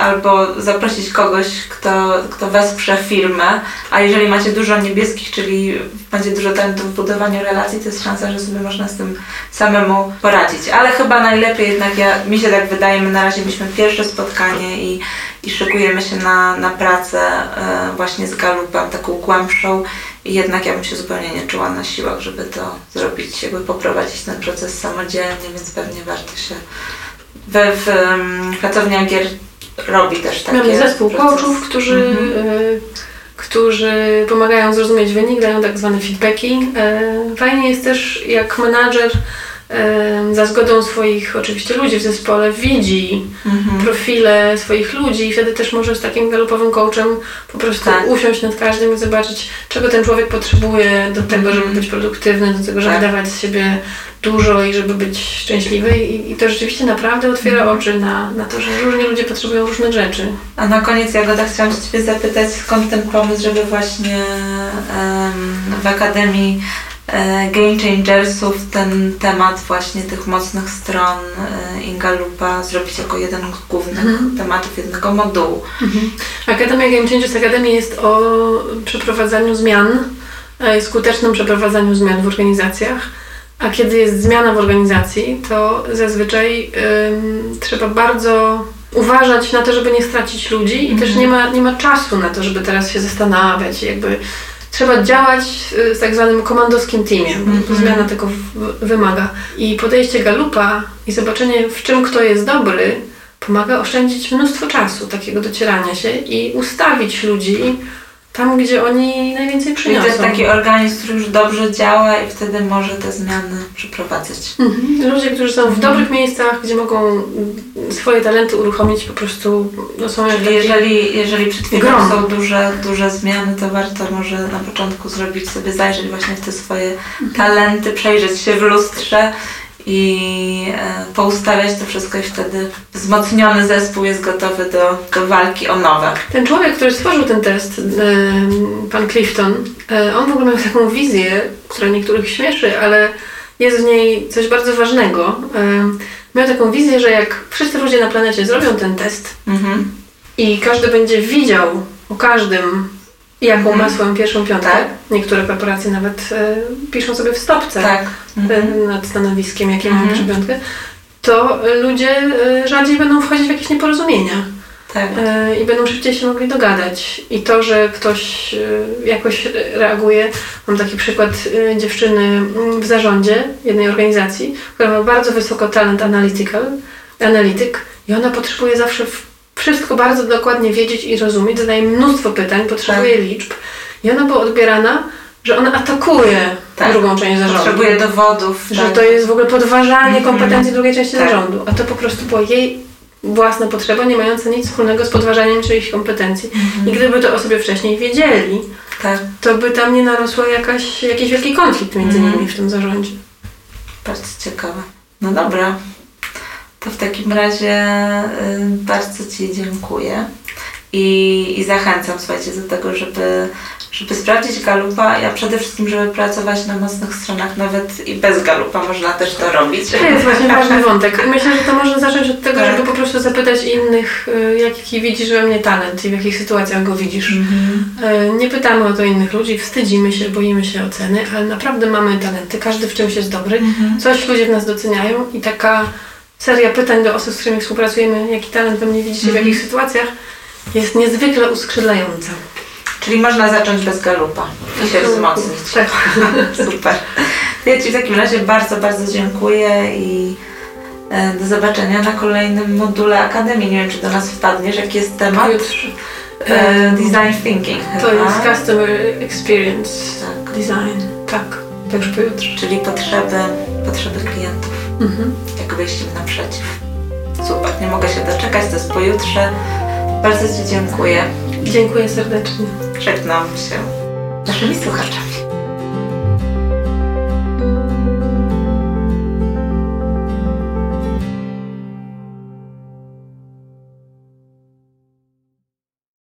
[SPEAKER 1] albo zaprosić kogoś, kto, kto wesprze firmę, a jeżeli macie dużo niebieskich, czyli macie dużo talentu w budowaniu relacji, to jest szansa, że sobie można z tym samemu poradzić. Ale chyba najlepiej jednak, ja, mi się tak wydaje, my na razie mieliśmy pierwsze spotkanie i, i szykujemy się na, na pracę y, właśnie z Galupem, taką głębszą i jednak ja bym się zupełnie nie czuła na siłach, żeby to zrobić, jakby poprowadzić ten proces samodzielnie, więc pewnie warto się we w um, pracowni gier robi też takie
[SPEAKER 2] Mamy zespół coachów, którzy,
[SPEAKER 1] Mhm.
[SPEAKER 2] y, którzy pomagają zrozumieć wynik, dają tak zwane feedbacki. Y, fajnie jest też, jak menadżer za zgodą swoich oczywiście ludzi w zespole widzi
[SPEAKER 1] Mhm.
[SPEAKER 2] profile swoich ludzi i wtedy też może z takim galopowym coachem po prostu
[SPEAKER 1] Tak.
[SPEAKER 2] usiąść nad każdym i zobaczyć, czego ten człowiek potrzebuje do tego, żeby
[SPEAKER 1] Mhm.
[SPEAKER 2] być produktywny, do tego, żeby
[SPEAKER 1] Tak.
[SPEAKER 2] dawać z siebie dużo i żeby być szczęśliwy i, i to rzeczywiście naprawdę otwiera
[SPEAKER 1] Mhm.
[SPEAKER 2] oczy na, na to, że różni ludzie potrzebują różnych rzeczy.
[SPEAKER 1] A na koniec Jagoda chciałam się Ciebie zapytać, skąd ten pomysł, żeby właśnie em, w Akademii Game Changersów ten temat właśnie tych mocnych stron e, Ingalupa zrobić jako jeden z głównych
[SPEAKER 2] Mhm.
[SPEAKER 1] tematów jednego modułu.
[SPEAKER 2] Akademia Game Changers Academy jest o przeprowadzaniu zmian, e, skutecznym przeprowadzaniu zmian w organizacjach. A kiedy jest zmiana w organizacji, to zazwyczaj ym, trzeba bardzo uważać na to, żeby nie stracić ludzi i też
[SPEAKER 1] Mhm.
[SPEAKER 2] nie ma, nie ma czasu na to, żeby teraz się zastanawiać. Jakby trzeba działać y, z tak zwanym komandowskim teamem.
[SPEAKER 1] Mhm.
[SPEAKER 2] Zmiana tego w- wymaga. I podejście Galupa i zobaczenie, w czym kto jest dobry, pomaga oszczędzić mnóstwo czasu takiego docierania się i ustawić ludzi tam, gdzie oni najwięcej
[SPEAKER 1] Czyli
[SPEAKER 2] przyniosą.
[SPEAKER 1] to jest taki organizm, który już dobrze działa i wtedy może te zmiany przeprowadzać.
[SPEAKER 2] Mhm. Ludzie, którzy są w dobrych miejscach, gdzie mogą swoje talenty uruchomić, po prostu no, są
[SPEAKER 1] Czyli jeżeli, jeżeli przed chwilą są duże, duże zmiany, to warto może na początku zrobić sobie, zajrzeć właśnie w te swoje talenty, przejrzeć się w lustrze i e, poustawiać to wszystko i wtedy wzmocniony zespół jest gotowy do, do walki o nowe.
[SPEAKER 2] Ten człowiek, który stworzył ten test, pan Clifton, e, on w ogóle miał taką wizję, która niektórych śmieszy, ale jest w niej coś bardzo ważnego. Em, Miał taką wizję, że jak wszyscy ludzie na planecie zrobią ten test
[SPEAKER 1] Mhm.
[SPEAKER 2] i każdy będzie widział o każdym, jaką
[SPEAKER 1] Mhm.
[SPEAKER 2] ma swoją pierwszą piątkę,
[SPEAKER 1] Tak.
[SPEAKER 2] niektóre korporacje nawet e, piszą sobie w stopce.
[SPEAKER 1] Tak.
[SPEAKER 2] E, nad stanowiskiem, jakie
[SPEAKER 1] Mhm.
[SPEAKER 2] mają piątkę, to e, ludzie e, rzadziej będą wchodzić w jakieś nieporozumienia
[SPEAKER 1] Tak.
[SPEAKER 2] i będą szybciej się mogli dogadać. I to, że ktoś jakoś reaguje, mam taki przykład dziewczyny mm, w zarządzie jednej organizacji, która ma bardzo wysoko talent analytical, analityk i ona potrzebuje zawsze w- wszystko bardzo dokładnie wiedzieć i rozumieć, zadaje mnóstwo pytań, potrzebuje
[SPEAKER 1] Tak.
[SPEAKER 2] liczb i ona była odbierana, że ona atakuje
[SPEAKER 1] Tak.
[SPEAKER 2] drugą część zarządu.
[SPEAKER 1] Potrzebuje dowodów.
[SPEAKER 2] Że
[SPEAKER 1] tak.
[SPEAKER 2] to jest w ogóle podważanie
[SPEAKER 1] Mhm.
[SPEAKER 2] kompetencji drugiej części
[SPEAKER 1] Tak.
[SPEAKER 2] zarządu, a to po prostu była jej własna potrzeba, nie mająca nic wspólnego z podważaniem czyichś kompetencji. I
[SPEAKER 1] Mhm.
[SPEAKER 2] gdyby to o sobie wcześniej wiedzieli,
[SPEAKER 1] Tak.
[SPEAKER 2] to by tam nie narosła jakaś, jakiś wielki konflikt między
[SPEAKER 1] Mhm.
[SPEAKER 2] nimi w tym zarządzie.
[SPEAKER 1] Bardzo ciekawe. No dobra. To w takim razie y, bardzo Ci dziękuję i, i zachęcam, słuchajcie, do tego, żeby, żeby sprawdzić galupa, a przede wszystkim, żeby pracować na mocnych stronach, nawet i bez galupa można też to robić.
[SPEAKER 2] To jest właśnie ważny wątek. Myślę, że to można zacząć od tego,
[SPEAKER 1] Tak.
[SPEAKER 2] żeby po prostu zapytać innych, y, jaki widzisz we mnie talent i w jakich sytuacjach go widzisz.
[SPEAKER 1] Mhm.
[SPEAKER 2] Y, Nie pytamy o to innych ludzi, wstydzimy się, boimy się oceny, ale naprawdę mamy talenty, każdy w czymś jest dobry.
[SPEAKER 1] Mhm.
[SPEAKER 2] coś ludzie w nas doceniają i taka seria pytań do osób, z którymi współpracujemy, jaki talent we mnie widzicie, w
[SPEAKER 1] Mhm.
[SPEAKER 2] jakich sytuacjach, jest niezwykle uskrzydlająca.
[SPEAKER 1] Czyli można zacząć bez galupa i się wzmocnić.
[SPEAKER 2] Tak.
[SPEAKER 1] Super. Ja Ci w takim razie bardzo, bardzo dziękuję i e, do zobaczenia na kolejnym module Akademii. Nie wiem, czy do nas wpadniesz, jaki jest temat?
[SPEAKER 2] Jutrze.
[SPEAKER 1] E, design thinking.
[SPEAKER 2] To
[SPEAKER 1] chyba.
[SPEAKER 2] jest Customer Experience
[SPEAKER 1] Tak.
[SPEAKER 2] Design. Tak, tak już pojutrze.
[SPEAKER 1] czyli potrzeby, potrzeby klientów,
[SPEAKER 2] Mhm.
[SPEAKER 1] jak wyjść im naprzeciw. Super, nie mogę się doczekać, to jest pojutrze. Bardzo Ci dziękuję.
[SPEAKER 2] Dziękuję serdecznie.
[SPEAKER 1] Żegnam się naszymi słuchaczami.